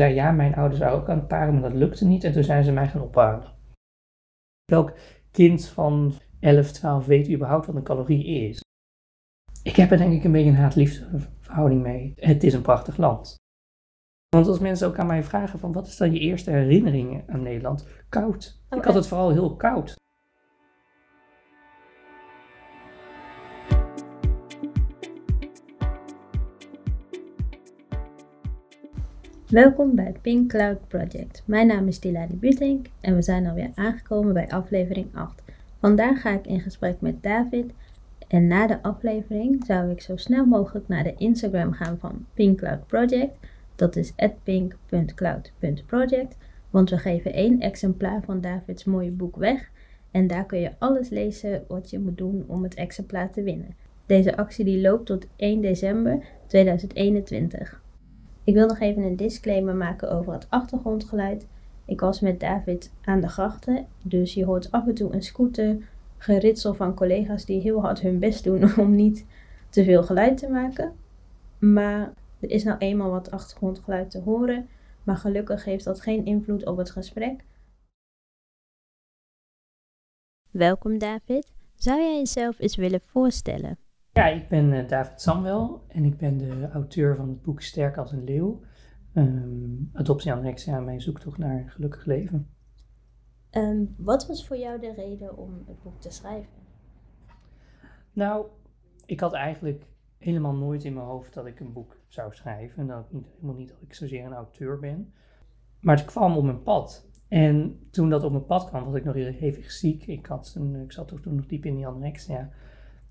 zei ja, mijn ouders ook aan het paren, maar dat lukte niet. En toen zijn ze mij gaan ophalen. Welk kind van 11, 12 weet überhaupt wat een calorie is? Ik heb er denk ik een beetje een haat-liefde verhouding mee. Het is een prachtig land. Want als mensen ook aan mij vragen van wat is dan je eerste herinnering aan Nederland? Koud. Ik had het vooral heel koud. Welkom bij het Pink Cloud Project. Mijn naam is Dilani Butink en we zijn alweer aangekomen bij aflevering 8. Vandaag ga ik in gesprek met David en na de aflevering zou ik zo snel mogelijk naar de Instagram gaan van Pink Cloud Project. Dat is pink.cloud.project, want we geven één exemplaar van Davids mooie boek weg en daar kun je alles lezen wat je moet doen om het exemplaar te winnen. Deze actie die loopt tot 1 december 2021. Ik wil nog even een disclaimer maken over het achtergrondgeluid. Ik was met David aan de grachten, dus je hoort af en toe een scooter, geritsel van collega's die heel hard hun best doen om niet te veel geluid te maken. Maar er is nou eenmaal wat achtergrondgeluid te horen, maar gelukkig heeft dat geen invloed op het gesprek. Welkom David. Zou jij jezelf eens willen voorstellen? Ja, ik ben uh, David Samuel en ik ben de auteur van het boek Sterk als een leeuw. Um, adoptie anorexia, mijn zoektocht naar een gelukkig leven. Um, wat was voor jou de reden om het boek te schrijven? Nou, ik had eigenlijk helemaal nooit in mijn hoofd dat ik een boek zou schrijven. En dat niet, helemaal niet dat ik zozeer een auteur ben. Maar het kwam op mijn pad. En toen dat op mijn pad kwam, was ik nog heel hevig ziek. Ik, had een, ik zat toen nog diep in die anorexia.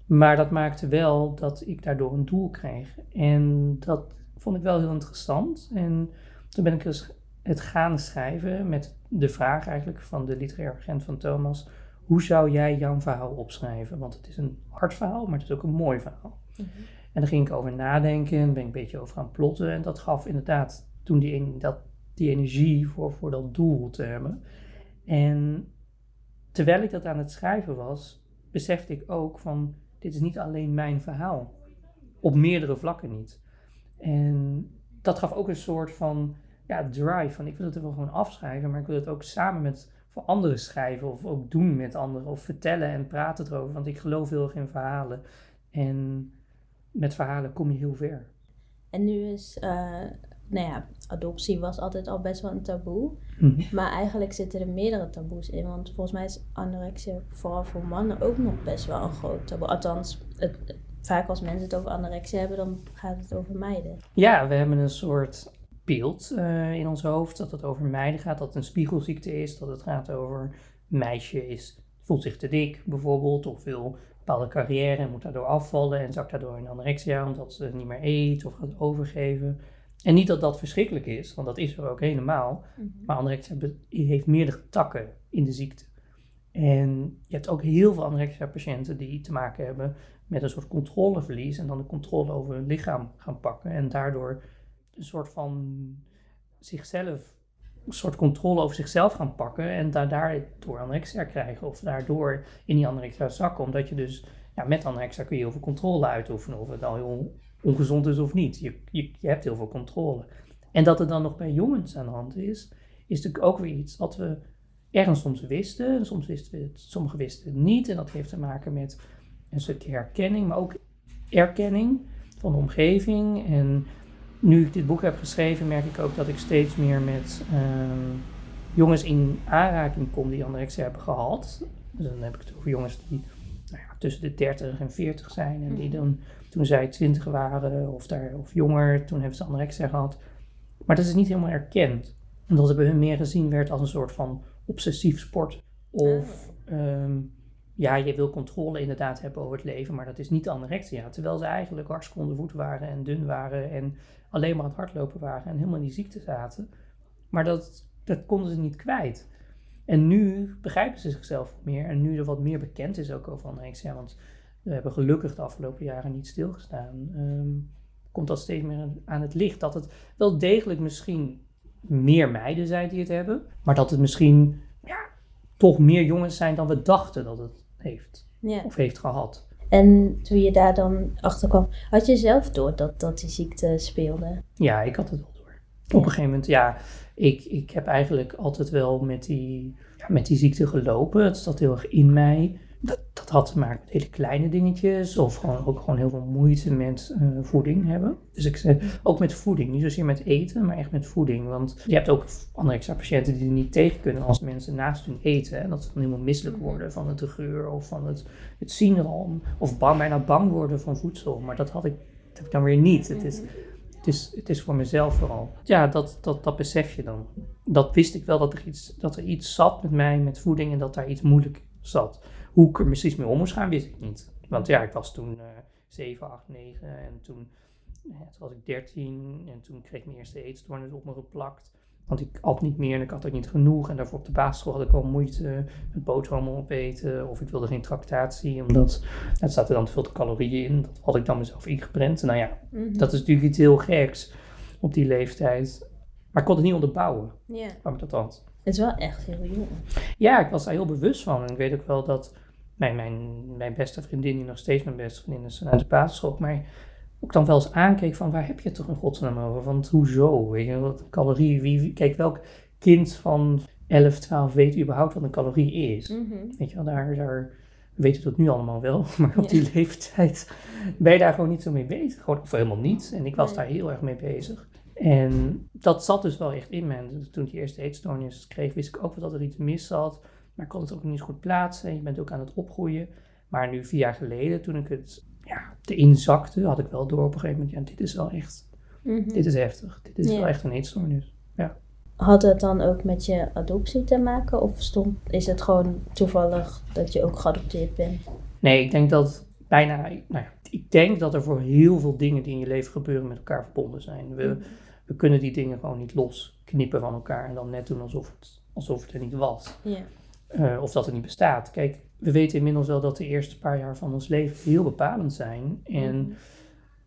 Maar dat maakte wel dat ik daardoor een doel kreeg. En dat vond ik wel heel interessant. En toen ben ik dus het gaan schrijven met de vraag eigenlijk van de literaire agent van Thomas. Hoe zou jij jouw verhaal opschrijven? Want het is een hard verhaal, maar het is ook een mooi verhaal. Mhm. En daar ging ik over nadenken en ben ik een beetje over gaan plotten. En dat gaf inderdaad toen die, dat, die energie voor, voor dat doel te hebben. En terwijl ik dat aan het schrijven was, besefte ik ook van dit is niet alleen mijn verhaal. Op meerdere vlakken niet. En dat gaf ook een soort van ja, drive. Van ik wil het er wel gewoon afschrijven, maar ik wil het ook samen met voor anderen schrijven. Of ook doen met anderen. Of vertellen en praten erover. Want ik geloof heel erg in verhalen. En met verhalen kom je heel ver. En nu is uh, nou ja, adoptie was altijd al best wel een taboe. Mhm. Maar eigenlijk zitten er meerdere taboes in. Want volgens mij is anorexia vooral voor mannen ook nog best wel een groot taboe. Althans, het, vaak als mensen het over anorexia hebben, dan gaat het over meiden. Ja, we hebben een soort beeld uh, in ons hoofd dat het over meiden gaat. Dat het een spiegelziekte is. Dat het gaat over meisje is, voelt zich te dik bijvoorbeeld. Of wil een bepaalde carrière en moet daardoor afvallen. En zakt daardoor in anorexia omdat ze niet meer eet of gaat overgeven. En niet dat dat verschrikkelijk is, want dat is er ook helemaal. Mhm. Maar anorexia heeft meerdere takken in de ziekte. En je hebt ook heel veel anorexia-patiënten die te maken hebben met een soort controleverlies en dan de controle over hun lichaam gaan pakken. En daardoor een soort van zichzelf, een soort controle over zichzelf gaan pakken en daardoor anorexia krijgen of daardoor in die anorexia zakken. Omdat je dus, ja, met anorexia kun je heel veel controle uitoefenen of het al heel ongezond is of niet. Je, je, je, hebt heel veel controle. En dat het dan nog bij jongens aan de hand is, is natuurlijk ook weer iets wat we ergens soms wisten. En soms wisten we het, sommigen wisten het niet. En dat heeft te maken met een stukje herkenning, maar ook erkenning van de omgeving. En nu ik dit boek heb geschreven, merk ik ook dat ik steeds meer met ehm, jongens in aanraking kom die anorexia hebben gehad. Dus dan heb ik het over jongens die nou ja, tussen de 30 en 40 zijn en die mhm. dan toen zij twintig waren of, daar, of jonger, toen hebben ze anorexia gehad. Maar dat is niet helemaal erkend. Omdat het bij hun meer gezien werd als een soort van obsessief sport. Of ehm, ja, je wil controle inderdaad hebben over het leven, maar dat is niet anorexia. Terwijl ze eigenlijk hartstikke onder voet waren en dun waren en alleen maar aan het hardlopen waren en helemaal in die ziekte zaten. Maar dat, dat konden ze niet kwijt. En nu begrijpen ze zichzelf meer en nu er wat meer bekend is ook over anorexia, want we hebben gelukkig de afgelopen jaren niet stilgestaan. Um, komt dat steeds meer aan het licht. Dat het wel degelijk misschien meer meiden zijn die het hebben. Maar dat het misschien ja, toch meer jongens zijn dan we dachten dat het heeft. Of heeft gehad. En toen je daar dan achter kwam, had je zelf door dat, dat die ziekte speelde? Ja, ik had het wel door. Op een gegeven moment, ja, ik, ik heb eigenlijk altijd wel met die, met die ziekte gelopen. Het zat heel erg in mij. Dat, dat had te maken met hele kleine dingetjes. Of gewoon ook gewoon heel veel moeite met eh, voeding hebben. Dus ik ook met voeding. Niet zozeer met eten, maar echt met voeding. Want je hebt ook extra patiënten die er niet tegen kunnen als mensen naast hun eten. En dat ze dan helemaal misselijk worden van het geur of van het, het zien erom. Of bang, bijna bang worden van voedsel. Maar dat had ik, dat heb ik dan weer niet. Het is het is, het is voor mezelf vooral. Ja, dat, dat, dat besef je dan. Dat wist ik wel dat er, iets, dat er iets zat met mij, met voeding en dat daar iets moeilijk zat. Hoe ik er precies mee om moest gaan, wist ik niet. Want ja, ik was toen uh, 7, 8, 9 en toen, ja, toen was ik 13 en toen kreeg ik mijn eerste eetstoornis op me geplakt. Want ik at niet meer en ik had ook niet genoeg. En daarvoor op de basisschool had ik al moeite met boterhammen opeten. Of ik wilde geen tractatie, omdat er zaten dan te veel calorieën in. Dat had ik dan mezelf ingeprent. Nou ja, Mhm. dat is natuurlijk iets heel geks op die leeftijd. Maar ik kon het niet onderbouwen, waarom ik dat had. het is wel echt heel jong. Ja, ik was daar heel bewust van. En ik weet ook wel dat mijn, mijn, mijn beste vriendin, die nog steeds mijn beste vriendin is vanuit de basisschool, mij ook dan wel eens aankeek van waar heb je het toch in godsnaam over? Want hoezo? Weet je, wat calorie, wie, kijk welk kind van 11, 12 weet überhaupt wat een calorie is? Mhm. Weet je wel, daar, daar we weten het nu allemaal wel, maar op Ja. die leeftijd ben je daar gewoon niet zo mee bezig. Gewoon, of helemaal niet. En ik was Nee. daar heel erg mee bezig. En dat zat dus wel echt in me. En toen ik die eerste eetstoornis kreeg, wist ik ook wel dat er iets mis zat. Maar ik kon het ook niet goed plaatsen. Je bent ook aan het opgroeien. Maar nu, vier jaar geleden, toen ik het ja, erin zakte, had ik wel door op een gegeven moment, ja, dit is wel echt, Mhm. dit is heftig. Dit is Ja. wel echt een eetstoornis. Had het dan ook met je adoptie te maken? Of stond, is het gewoon toevallig dat je ook geadopteerd bent? Nee, ik denk dat bijna, nou ja, ik denk dat er voor heel veel dingen die in je leven gebeuren met elkaar verbonden zijn. We, we kunnen die dingen gewoon niet losknippen van elkaar en dan net doen alsof het, alsof het er niet was. Ja. Eh, of dat het niet bestaat. Kijk, we weten inmiddels wel dat de eerste paar jaar van ons leven heel bepalend zijn. En Mhm.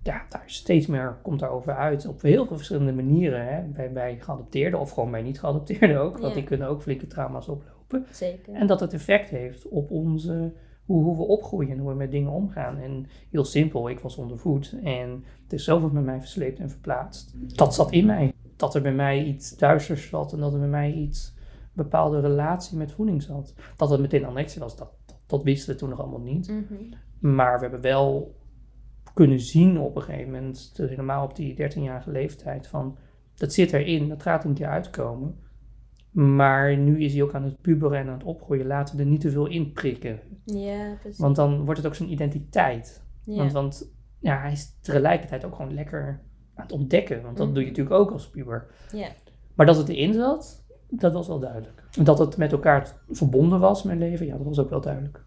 ja, daar steeds meer komt daarover uit op heel veel verschillende manieren. Hè? Bij, bij geadopteerden of gewoon bij niet geadopteerden ook. Want Ja. die kunnen ook flinke trauma's oplopen. Zeker. En dat het effect heeft op onze, hoe, hoe we opgroeien en hoe we met dingen omgaan. En heel simpel, ik was ondervoed en het is zoveel met mij versleept en verplaatst. Dat zat in mij. Dat er bij mij iets duisters zat en dat er bij mij iets, bepaalde relatie met voeding zat. Dat het meteen anorexia was, dat, dat, wisten we toen nog allemaal niet. Mhm. Maar we hebben wel kunnen zien op een gegeven moment, dus helemaal op die 13-jarige leeftijd, van dat zit erin, dat gaat er een keer uitkomen. Maar nu is hij ook aan het puberen en aan het opgroeien. Laten we er niet te veel in prikken. Ja, precies. Want dan wordt het ook zijn identiteit. ja. Want, want ja, hij is tegelijkertijd ook gewoon lekker aan het ontdekken. Want dat Mhm. doe je natuurlijk ook als puber. ja. Maar dat het erin zat, dat was wel duidelijk. Dat het met elkaar verbonden was, mijn leven, ja, dat was ook wel duidelijk.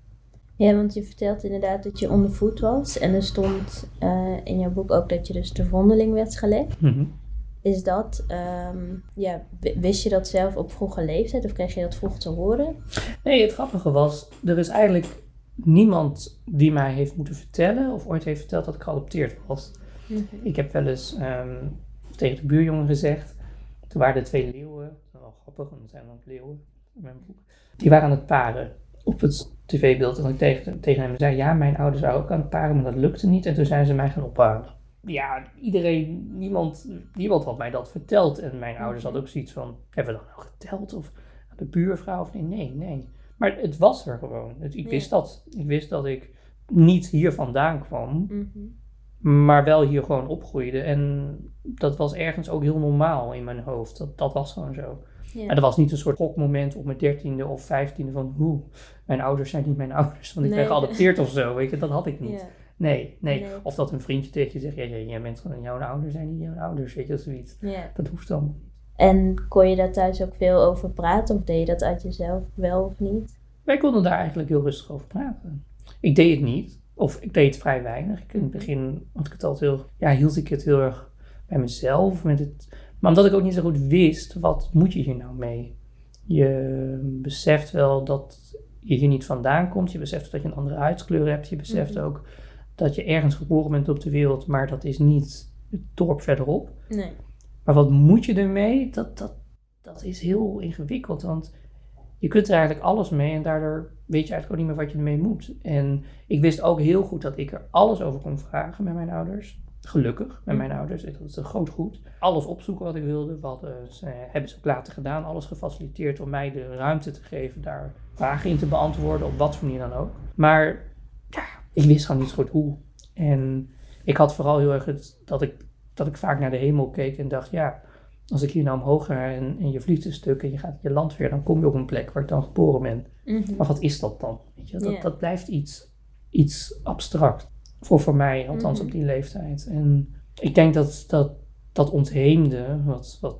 ja, want je vertelt inderdaad dat je ondervoed was. En er stond eh, in jouw boek ook dat je dus de vondeling werd gelegd. Mhm. Is dat, ehm, ja, wist je dat zelf op vroege leeftijd? Of kreeg je dat vroeg te horen? Nee, het grappige was, er is eigenlijk niemand die mij heeft moeten vertellen of ooit heeft verteld dat ik geadopteerd was. Ik heb wel eens ehm, tegen de buurjongen gezegd, toen waren er twee leeuwen, wel grappig, want er zijn ook leeuwen in mijn boek, die waren aan het paren op het tv-beeld. En ik tegen, tegen hem zei, ja, mijn ouders waren ook aan het paren, maar dat lukte niet. En toen zijn ze mij gaan ophalen. Ja, iedereen, niemand, niemand had mij dat verteld. En mijn ouders hadden ook zoiets van, hebben we dat nou geteld? Of de buurvrouw? Of nee, nee, nee. Maar het was er gewoon. Het, ik Ja. wist dat. Ik wist dat ik niet hier vandaan kwam Mhm. maar wel hier gewoon opgroeide. En dat was ergens ook heel normaal in mijn hoofd. Dat, dat was gewoon zo. Ja. En er was niet een soort gokmoment op mijn dertiende of vijftiende van... hoe, mijn ouders zijn niet mijn ouders, want ik Nee. ben geadopteerd of zo. Weet je, dat had ik niet. Ja. Nee, nee, Nee. Of dat een vriendje tegen je zegt... ja, jij bent gewoon, jouw ouders zijn niet jouw ouders, weet je, of zoiets. ja. Dat hoeft dan. En kon je daar thuis ook veel over praten? Of deed je dat uit jezelf wel of niet? Wij konden daar eigenlijk heel rustig over praten. Ik deed het niet. Of ik deed het vrij weinig. Ik, in het begin had ik het altijd heel... Ja, hield ik het heel erg bij mezelf. Met het, maar omdat ik ook niet zo goed wist, wat moet je hier nou mee? Je beseft wel dat je hier niet vandaan komt. Je beseft dat je een andere huidskleur hebt. Je beseft Mhm. ook dat je ergens geboren bent op de wereld, maar dat is niet het dorp verderop. Nee. Maar wat moet je ermee? Dat, dat, dat is heel ingewikkeld, want je kunt er eigenlijk alles mee en daardoor weet je eigenlijk ook niet meer wat je ermee moet. En ik wist ook heel goed dat ik er alles over kon vragen met mijn ouders. Gelukkig met mijn ouders. Dat is een groot goed. Alles opzoeken wat ik wilde. We hadden, ze, hebben ze ook later gedaan. Alles gefaciliteerd om mij de ruimte te geven daar vragen in te beantwoorden. Op wat voor manier dan ook. Maar ja, ik wist gewoon niet zo goed hoe. En ik had vooral heel erg het, dat, ik, dat ik vaak naar de hemel keek en dacht, ja, als ik hier nou omhoog ga en, en je vliegt een stuk en je gaat je land weer, dan kom je op een plek waar ik dan geboren ben. Mhm. Maar wat is dat dan? Weet je, dat, dat blijft iets, iets abstract. Voor, voor mij, althans op die leeftijd. En ik denk dat dat, dat ontheemde, wat, wat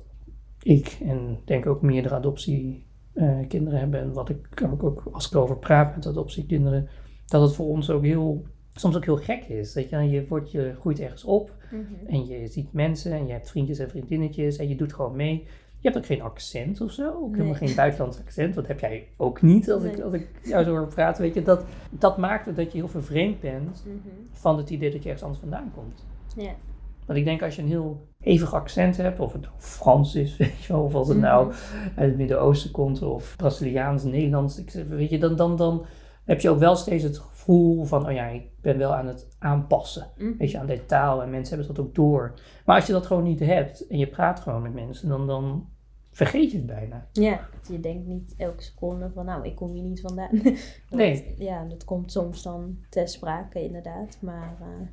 ik en denk ook meerdere adoptiekinderen hebben, en wat ik ook, ook als ik erover praat met adoptiekinderen, dat het voor ons ook heel, soms ook heel gek is. Dat je, je, wordt, je groeit ergens op Mhm. en je ziet mensen en je hebt vriendjes en vriendinnetjes en je doet gewoon mee. Je hebt ook geen accent of zo, ook helemaal geen buitenlands accent. Dat heb jij ook niet als, ik, als ik jou zo hoor praten. Weet je, dat, dat maakt dat je heel vervreemd bent Mhm. van het idee dat je ergens anders vandaan komt. Ja. Want ik denk als je een heel hevig accent hebt, of het nou Frans is, weet je wel, of als het nou Mhm. uit het Midden-Oosten komt, of Braziliaans, Nederlands, ik zeg, weet je, dan, dan, dan heb je ook wel steeds het gevoel van, oh ja, ik ben wel aan het aanpassen. Mhm. Weet je, aan de taal en mensen hebben dat ook door. Maar als je dat gewoon niet hebt en je praat gewoon met mensen, dan, dan vergeet je het bijna. Ja, je denkt niet elke seconde van nou, ik kom hier niet vandaan. Nee. Ja, dat komt soms dan ter sprake inderdaad. Maar eh,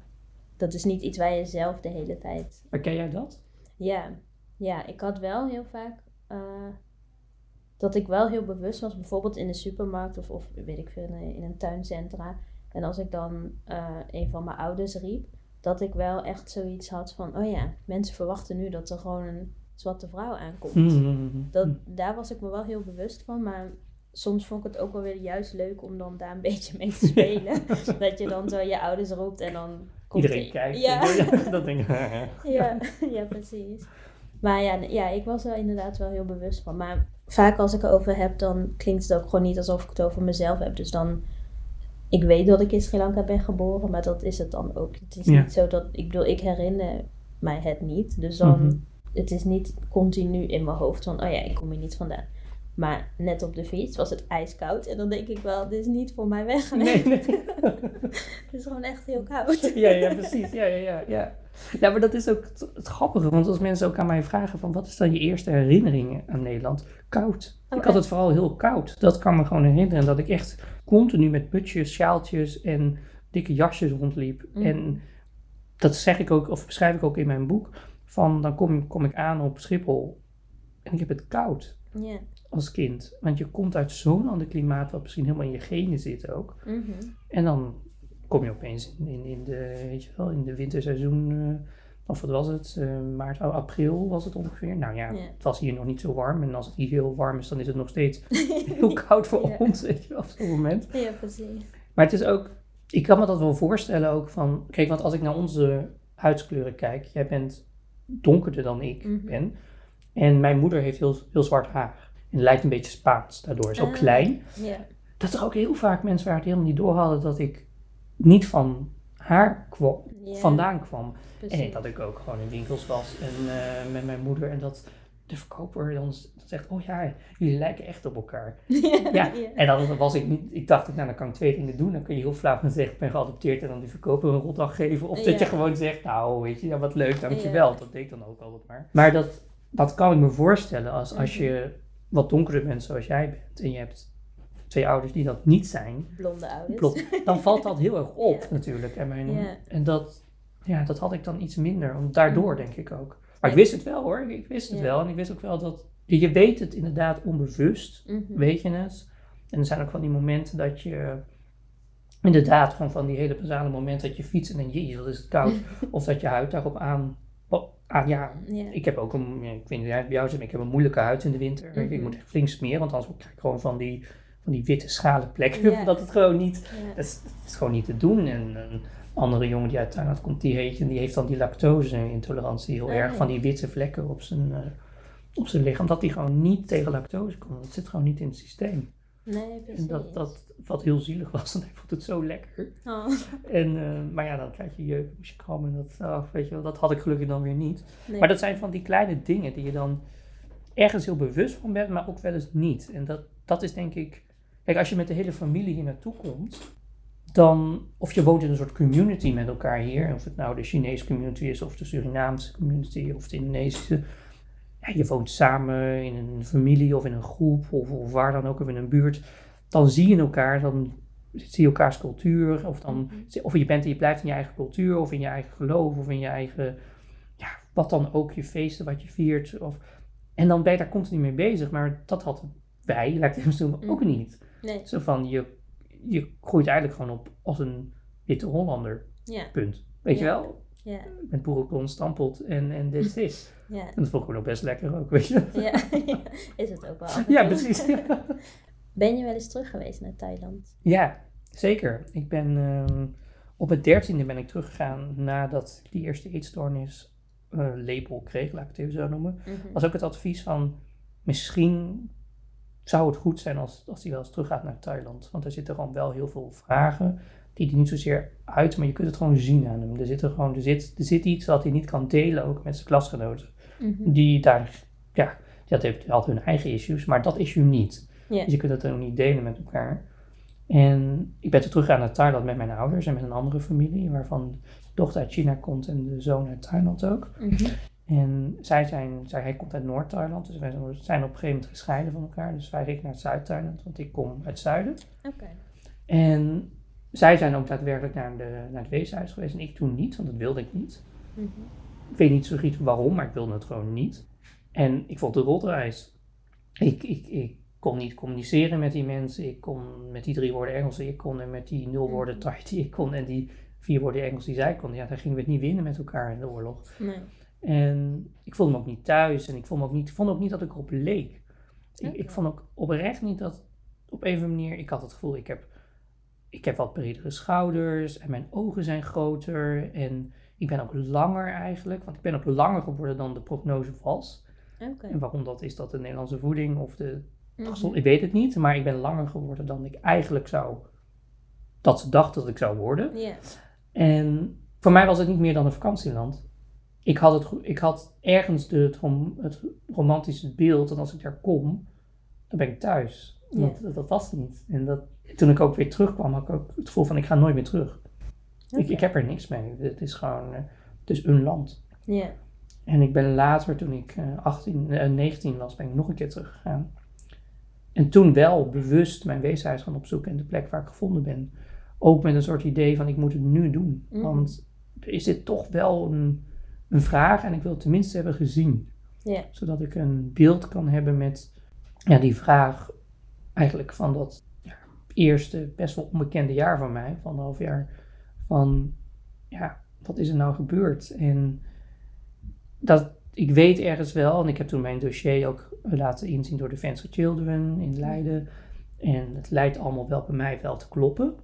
dat is niet iets waar je zelf de hele tijd... Maar ken jij dat? Ja, ja ik had wel heel vaak eh, dat ik wel heel bewust was. Bijvoorbeeld in de supermarkt of, of weet ik veel, in een, in een tuincentra. En als ik dan eh, een van mijn ouders riep, dat ik wel echt zoiets had van... Oh ja, mensen verwachten nu dat er gewoon een zwarte vrouw aankomt. Mm. Dat, daar was ik me wel heel bewust van, maar soms vond ik het ook wel weer juist leuk om dan daar een beetje mee te spelen. dat je dan zo je ouders roept en dan komt Iedereen die- kijkt. Ja. dat denk ik. ja, ja, precies. Maar ja, ja, ik was er inderdaad wel heel bewust van. Maar vaak als ik erover heb, dan klinkt het ook gewoon niet alsof ik het over mezelf heb. Dus dan, ik weet dat ik in Sri Lanka ben geboren, maar dat is het dan ook. Het is Ja. niet zo dat, ik bedoel, ik herinner mij het niet. Dus dan, Mhm. het is niet continu in mijn hoofd van, oh ja, ik kom hier niet vandaan. Maar net op de fiets was het ijskoud. En dan denk ik wel, dit is niet voor mij weg. Nee, nee. het is gewoon echt heel koud. Ja, ja, precies. Ja, ja, ja, ja. Ja, maar dat is ook het, grappige. Want als mensen ook aan mij vragen van wat is dan je eerste herinnering aan Nederland? Koud. Ik had het vooral heel koud. Dat kan me gewoon herinneren. Dat ik echt continu met putjes, sjaaltjes en dikke jasjes rondliep. Mhm. En dat zeg ik ook, of beschrijf ik ook in mijn boek. Van dan kom, kom ik aan op Schiphol en ik heb het koud als kind. Want je komt uit zo'n ander klimaat, wat misschien helemaal in je genen zit ook. Mhm. En dan kom je opeens in, in, de, weet je wel, in de winterseizoen, eh, of wat was het, eh, maart, oh, april was het ongeveer. Nou ja, het was hier nog niet zo warm. En als het hier heel warm is, dan is het nog steeds heel koud voor ons, weet je wel, op zo'n moment. Ja, precies. Maar het is ook, ik kan me dat wel voorstellen ook van, kijk, want als ik naar onze huidskleuren kijk, jij bent donkerder dan ik Mhm. ben. En mijn moeder heeft heel, heel zwart haar. En lijkt een beetje Spaans daardoor. Is ook Ah. klein Ja. dat er ook heel vaak mensen waren die helemaal niet door hadden dat ik niet van haar kwam, vandaan kwam. precies. En dat ik ook gewoon in winkels was en eh, met mijn moeder en dat de verkoper dan zegt, oh ja, jullie lijken echt op elkaar. Ja, en dan was ik niet, ik dacht, nou dan kan ik twee dingen doen. Dan kun je heel flauw zeggen, ik ben geadopteerd en dan die verkoper een rotdag geven. Of dat je gewoon zegt, nou weet je, ja, wat leuk, dankjewel. Dat deed ik dan ook altijd maar. Maar dat, dat kan ik me voorstellen als, als Mhm. je wat donkerder bent zoals jij bent en je hebt twee ouders die dat niet zijn, Blonde ouders. Dan valt dat heel erg op Ja. natuurlijk. En, mijn, Ja. en dat, ja, dat had ik dan iets minder. Want daardoor denk ik ook. Maar ik wist het wel hoor. Ik wist het wel. En ik wist ook wel dat... Je je weet het inderdaad onbewust. Mhm. Weet je het. En er zijn ook van die momenten dat je... Inderdaad, gewoon van die hele basale momenten dat je fietst en dan jezus, wat is het koud. of dat je huid daarop aan... aan ja, ik heb ook een, ik weet niet hoe het bij jou zit, maar ik heb een moeilijke huid in de winter. Ik Mhm. moet echt flink smeren, want anders krijg ik gewoon van die, van die witte schalen plekken. Ja. Dat het gewoon niet, dat is, dat is gewoon niet te doen. En een andere jongen die uit Thailand komt, die heet, en die heeft dan die lactose-intolerantie heel Ah, erg. Van die witte vlekken op zijn, eh, op zijn lichaam. Dat die gewoon niet tegen lactose kon. Dat zit gewoon niet in het systeem. Nee, precies. En dat, dat wat heel zielig was, want hij vond het zo lekker. Oh. En, eh, maar ja, dan krijg je jeuk, moest je krammen. En dat, oh, weet je wel, dat had ik gelukkig dan weer niet. Nee. Maar dat zijn van die kleine dingen die je dan ergens heel bewust van bent, maar ook wel eens niet. En dat, dat is denk ik. Kijk, als je met de hele familie hier naartoe komt, dan, of je woont in een soort community met elkaar hier, of het nou de Chinese community is, of de Surinaamse community, of de Indonesische. Ja, je woont samen in een familie of in een groep, of, of waar dan ook, of in een buurt. Dan zie je elkaar, dan zie je elkaars cultuur, of, dan, Mhm. of je bent en je blijft in je eigen cultuur, of in je eigen geloof, of in je eigen, ja, wat dan ook, je feesten, wat je viert. Of, en dan ben je daar continu mee bezig, maar dat hadden wij, ik het doen, ook Mhm. niet. Nee, Zo van, je, je groeit eigenlijk gewoon op als een witte Hollander, ja, punt. Weet je wel? ja, Met boerenkool stampot en, en dit is. ja. En dat vond ik ook best lekker ook, weet je? Ja, is het ook wel. Ja, precies. Ben je wel eens terug geweest naar Thailand? Ja, zeker. Ik ben ehm, op het dertiende ben ik teruggegaan nadat ik die eerste eetstoornis eh, label kreeg, laat ik het even zo noemen. Mhm. Was ook het advies van misschien zou het goed zijn als, als hij wel eens teruggaat naar Thailand. Want er zitten gewoon wel heel veel vragen die hij niet zozeer uit, maar je kunt het gewoon zien aan hem. Er zit, er gewoon, er zit, er zit iets wat hij niet kan delen, ook met zijn klasgenoten. Mhm. Die daar, ja, dat heeft, had hun eigen issues, maar dat issue niet. Dus je kunt het ook niet delen met elkaar. En ik ben toen teruggegaan naar Thailand met mijn ouders en met een andere familie, waarvan de dochter uit China komt en de zoon uit Thailand ook. Mhm. En zij zijn, zij, hij komt uit Noord-Thailand, dus wij zijn op een gegeven moment gescheiden van elkaar. Dus wij gingen naar Zuid-Thailand, want ik kom uit het zuiden. Oké. En zij zijn ook daadwerkelijk naar, de, naar het weeshuis geweest en ik toen niet, want dat wilde ik niet. Mhm. Ik weet niet zo goed waarom, maar ik wilde het gewoon niet. En ik vond de rotreis. Ik, ik, ik kon niet communiceren met die mensen. Ik kon met die drie woorden Engels, ik kon en met die nul woorden Mhm. Thai die ik kon en die vier woorden Engels die zij kon. Ja, daar gingen we het niet winnen met elkaar in de oorlog. Nee. En ik voelde me ook niet thuis en ik vond ook niet, vond ook niet dat ik erop leek. Ik, ik vond ook oprecht niet dat op een of andere manier, ik had het gevoel, ik heb, ik heb wat bredere schouders en mijn ogen zijn groter en ik ben ook langer eigenlijk, want ik ben ook langer geworden dan de prognose was. Oké. En waarom dat is, dat de Nederlandse voeding of de Mhm. gezond, ik weet het niet, maar ik ben langer geworden dan ik eigenlijk zou, dat ze dachten dat ik zou worden. Ja. En voor mij was het niet meer dan een vakantieland. Ik had, het, ik had ergens de, het, rom- het romantische beeld, en als ik daar kom, dan ben ik thuis. Ja. Dat, dat, dat was het niet. En dat, toen ik ook weer terugkwam, had ik ook het gevoel van ik ga nooit meer terug. Ik, ik heb er niks mee. Het is gewoon, eh, het is een land. Ja. En ik ben later, toen ik eh, 18, eh, 19 was, ben ik nog een keer teruggegaan. En toen wel bewust mijn weeshuis gaan opzoeken en de plek waar ik gevonden ben. Ook met een soort idee van ik moet het nu doen. Mhm. Want is dit toch wel een, een vraag en ik wil het tenminste hebben gezien. Ja. Zodat ik een beeld kan hebben met ja, die vraag eigenlijk van dat ja, eerste best wel onbekende jaar van mij, van een half jaar. Van ja, wat is er nou gebeurd? En dat, ik weet ergens wel, en ik heb toen mijn dossier ook laten inzien door Defense for Children in Leiden. En het lijkt allemaal wel bij mij wel te kloppen.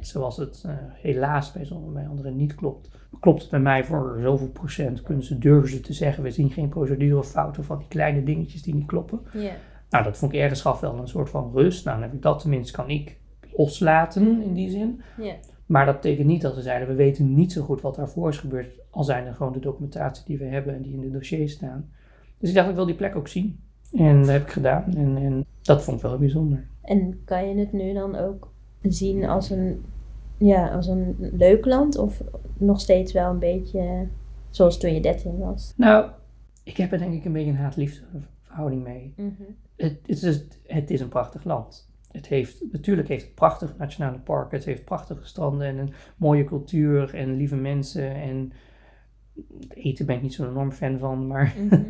Zoals het eh, helaas bij bij anderen niet klopt. Klopt het bij mij voor zoveel procent? Kunnen ze, durven ze te zeggen, we zien geen procedurefouten van die kleine dingetjes die niet kloppen. Ja. Nou, dat vond ik ergens gaf wel een soort van rust. Nou, dan heb ik dat tenminste, kan ik loslaten in die zin. Ja. Maar dat betekent niet dat ze zeiden, we weten niet zo goed wat daarvoor is gebeurd. Al zijn er gewoon de documentatie die we hebben en die in de dossiers staan. Dus ik dacht, ik wil die plek ook zien. En dat heb ik gedaan. En, en dat vond ik wel bijzonder. En kan je het nu dan ook zien als een, ja, als een leuk land? Of nog steeds wel een beetje zoals toen je 13 was? Nou, ik heb er denk ik een beetje een haat-liefde verhouding mee. Mhm. Het, het, is, het is een prachtig land. Het heeft, natuurlijk heeft het prachtige nationale parken, het heeft prachtige stranden en een mooie cultuur en lieve mensen. En het eten ben ik niet zo'n enorm fan van, maar, Mhm.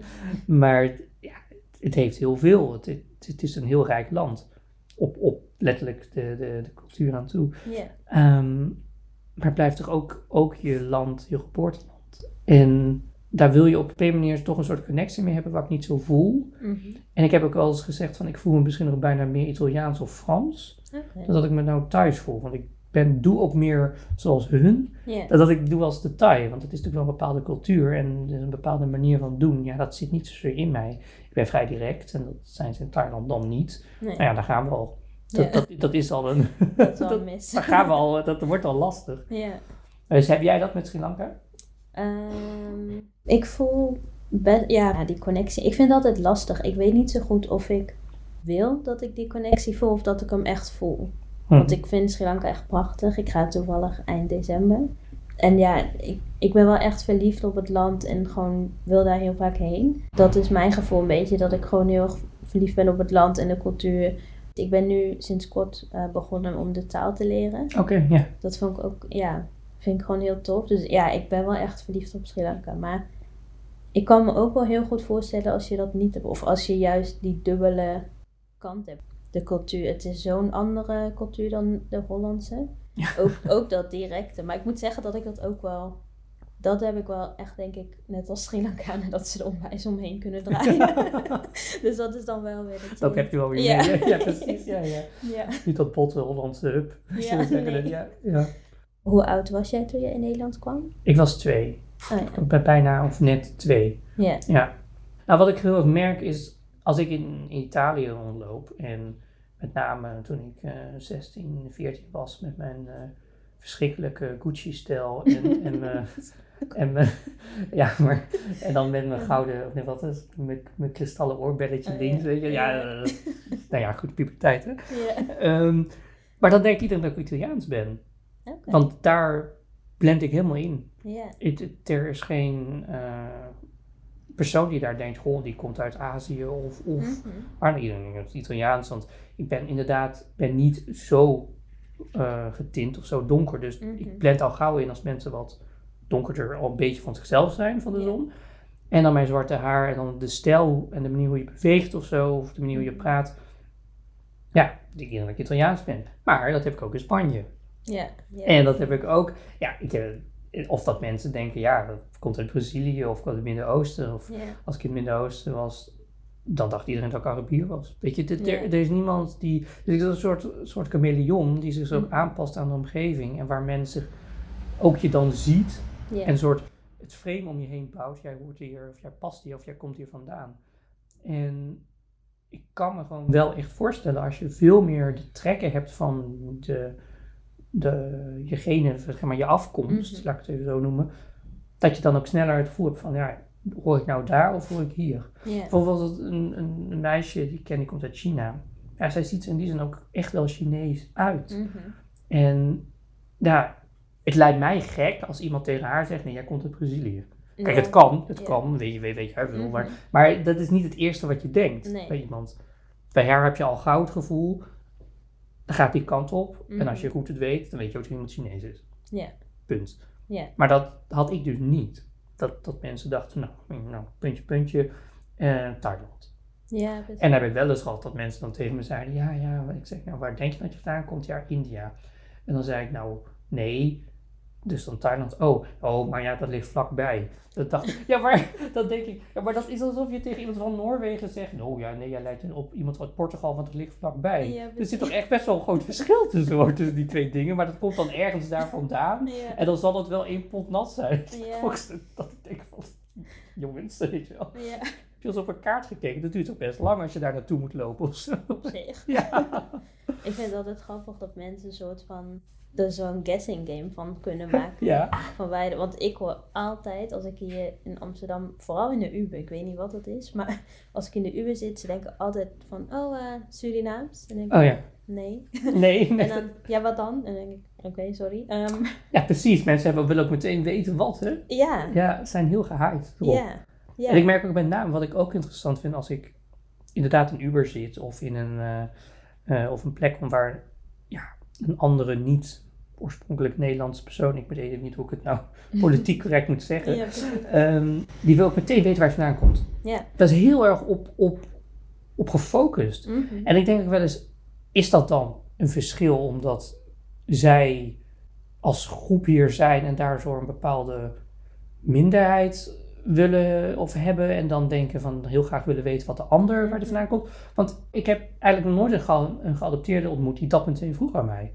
maar ja, het heeft heel veel. Het, het, het is een heel rijk land. Op, op letterlijk de, de, de cultuur aan toe. Ja. Ehm, maar het blijft toch ook, ook je land, je geboorteland. En daar wil je op een manier toch een soort connectie mee hebben, wat ik niet zo voel. Mhm. En ik heb ook wel eens gezegd van ik voel me misschien nog bijna meer Italiaans of Frans. Dan dat ik me nou thuis voel. Want ik ben, doe ook meer zoals hun. Dan dat ik doe als de Thai. Want het is natuurlijk wel een bepaalde cultuur en een bepaalde manier van doen. Ja, dat zit niet zozeer in mij. Ik ben vrij direct en dat zijn ze in Thailand dan niet. Nee. Nou ja, daar gaan we al. Dat, dat, dat is al een... Dat is wel dat- een mis. daar gaan we al. Dat wordt al lastig. Ja. Dus heb jij dat met Sri Lanka? Ehm, ik voel ja, die connectie. Ik vind het altijd lastig. Ik weet niet zo goed of ik wil dat ik die connectie voel of dat ik hem echt voel. Hm. Want ik vind Sri Lanka echt prachtig. Ik ga toevallig eind december. En ja, ik, ik ben wel echt verliefd op het land en gewoon wil daar heel vaak heen. Dat is mijn gevoel een beetje, dat ik gewoon heel erg verliefd ben op het land en de cultuur. Ik ben nu sinds kort eh, begonnen om de taal te leren. Oké, ja. Dat vond ik ook, ja, vind ik gewoon heel tof. Dus ja, ik ben wel echt verliefd op Sri Lanka. Maar ik kan me ook wel heel goed voorstellen als je dat niet hebt. Of als je juist die dubbele kant hebt. De cultuur, het is zo'n andere cultuur dan de Hollandse. Ja. Ook, ook dat directe. Maar ik moet zeggen dat ik dat ook wel... Dat heb ik wel echt, denk ik, net als Sri Lankanen, dat ze er onwijs omheen kunnen draaien. dus dat is dan wel weer... Dat, je Dat heb je wel weer Ja. mee. Ja, precies. Ja, ja. Ja. Niet dat botte Hollandse hup. Ja, nee. ja, ja. Hoe oud was jij toen je in Nederland kwam? Ik was twee. Oh ja. Ik ben bijna of net twee. Ja. Ja. Nou, wat ik heel erg merk is, als ik in Italië rondloop en met name toen ik eh 16, 14 was met mijn eh, verschrikkelijke Gucci-stijl en, en, mijn- en, mijn- ja, maar, en dan met mijn gouden, of nee, wat is mijn, mijn kristallen oorbelletje Oh, links, ja. weet je. Ja, eh, nou ja, goed, puberteit hè. Ja. Ehm, maar dan denkt iedereen dat ik Italiaans ben, want daar blend ik helemaal in. Ja. Er is geen eh, persoon die daar denkt, goh, die komt uit Azië of, of Mhm. maar iedereen denkt het is Italiaans, want ik ben inderdaad ben niet zo eh, getint of zo donker, dus Mhm. ik blend al gauw in als mensen wat donkerder al een beetje van zichzelf zijn van de zon. En dan mijn zwarte haar en dan de stijl en de manier hoe je beweegt of zo, of de manier hoe je Mhm. praat. Ja, ik denk dat ik Italiaans ben. Maar dat heb ik ook in Spanje. Ja. ja. En dat heb ik ook, ja, ik, eh, of dat mensen denken, ja, dat komt uit Brazilië of uit het Midden-Oosten. Of Ja. als ik in het Midden-Oosten was, dan dacht iedereen dat ik Arabier was. Weet je, dit- Ja. er, er is niemand die, dus ik is een soort, soort chameleon die zich ook Mhm. aanpast aan de omgeving. En waar mensen ook je dan ziet En een soort het frame om je heen bouwt. Jij hoort hier, of jij past hier, of jij komt hier vandaan. En ik kan me gewoon wel echt voorstellen als je veel meer de trekken hebt van de, de, je genen, zeg maar je afkomst, Mhm. laat ik het even zo noemen. Dat je dan ook sneller het gevoel hebt van, ja, hoor ik nou daar of hoor ik hier? Bijvoorbeeld een, een, een meisje die ik ken, die komt uit China. Ja, zij ziet er in die zin ook echt wel Chinees uit. Mhm. En ja, het lijkt mij gek als iemand tegen haar zegt, nee, jij komt uit Brazilië. Kijk, het kan, het Ja. kan, weet je, weet, weet jij veel, Mhm. maar, maar dat is niet het eerste wat je denkt Nee. bij iemand. Bij haar heb je al gauw het gevoel, dan gaat die kant op. En als je Mhm. goed het weet, dan weet je ook dat iemand Chinees is. Ja. Punt. Ja. Maar dat had ik dus niet. Dat, dat mensen dachten, nou, nou puntje, puntje, eh Thailand. Ja, precies. En heb ik wel eens gehad dat mensen dan tegen me zeiden, ja, ja, ik zeg, nou, waar denk je dat je vandaan komt? Ja, India. En dan zei ik, nou, nee. Dus dan Thailand, oh, oh, maar ja, dat ligt vlakbij. Dat dacht ik, ja, maar dan denk ik, ja, maar dat is alsof je tegen iemand van Noorwegen zegt, oh ja, nee, jij lijkt op iemand uit Portugal, want het ligt vlakbij. Ja, er zit toch echt best wel een groot verschil tussen, hoor, tussen die twee dingen, maar dat komt dan ergens daar vandaan. Ja. En dan zal het wel één pot nat zijn. Ja. Dat ik denk van, jongens, weet je wel. Ja, Heb je eens op een kaart gekeken? Dat duurt toch best lang als je daar naartoe moet lopen of zo. op zich. Ja. Ik vind het altijd grappig dat mensen een soort van er zo'n guessing game van kunnen maken. Ja. Van wij, want ik hoor altijd, als ik hier in Amsterdam, vooral in de Uber, ik weet niet wat dat is, maar als ik in de Uber zit, ze denken altijd van, oh, eh, Surinaams. En dan denk ik, Oh ja. nee. Nee, En dan, ja, wat dan? En dan denk ik, oké, sorry. Ehm, Ja, precies. Mensen hebben, willen ook meteen weten wat, hè? ja, Ja, ze zijn heel erop. ja, ja. En ik merk ook met name, wat ik ook interessant vind als ik inderdaad in Uber zit of in een, eh, eh, of een plek waar ja, een andere niet oorspronkelijk Nederlandse persoon, ik weet niet hoe ik het nou politiek correct moet zeggen, Ja, ehm, die wil ook meteen weten waar je vandaan komt. Ja. Dat is heel erg op, op, op gefocust. Mhm. En ik denk ook wel eens, is dat dan een verschil omdat zij als groep hier zijn en daar zo een bepaalde minderheid willen of hebben en dan denken van heel graag willen weten wat de ander waar die vandaan komt. Want ik heb eigenlijk nog nooit een, een geadopteerde ontmoet die dat meteen vroeg aan mij.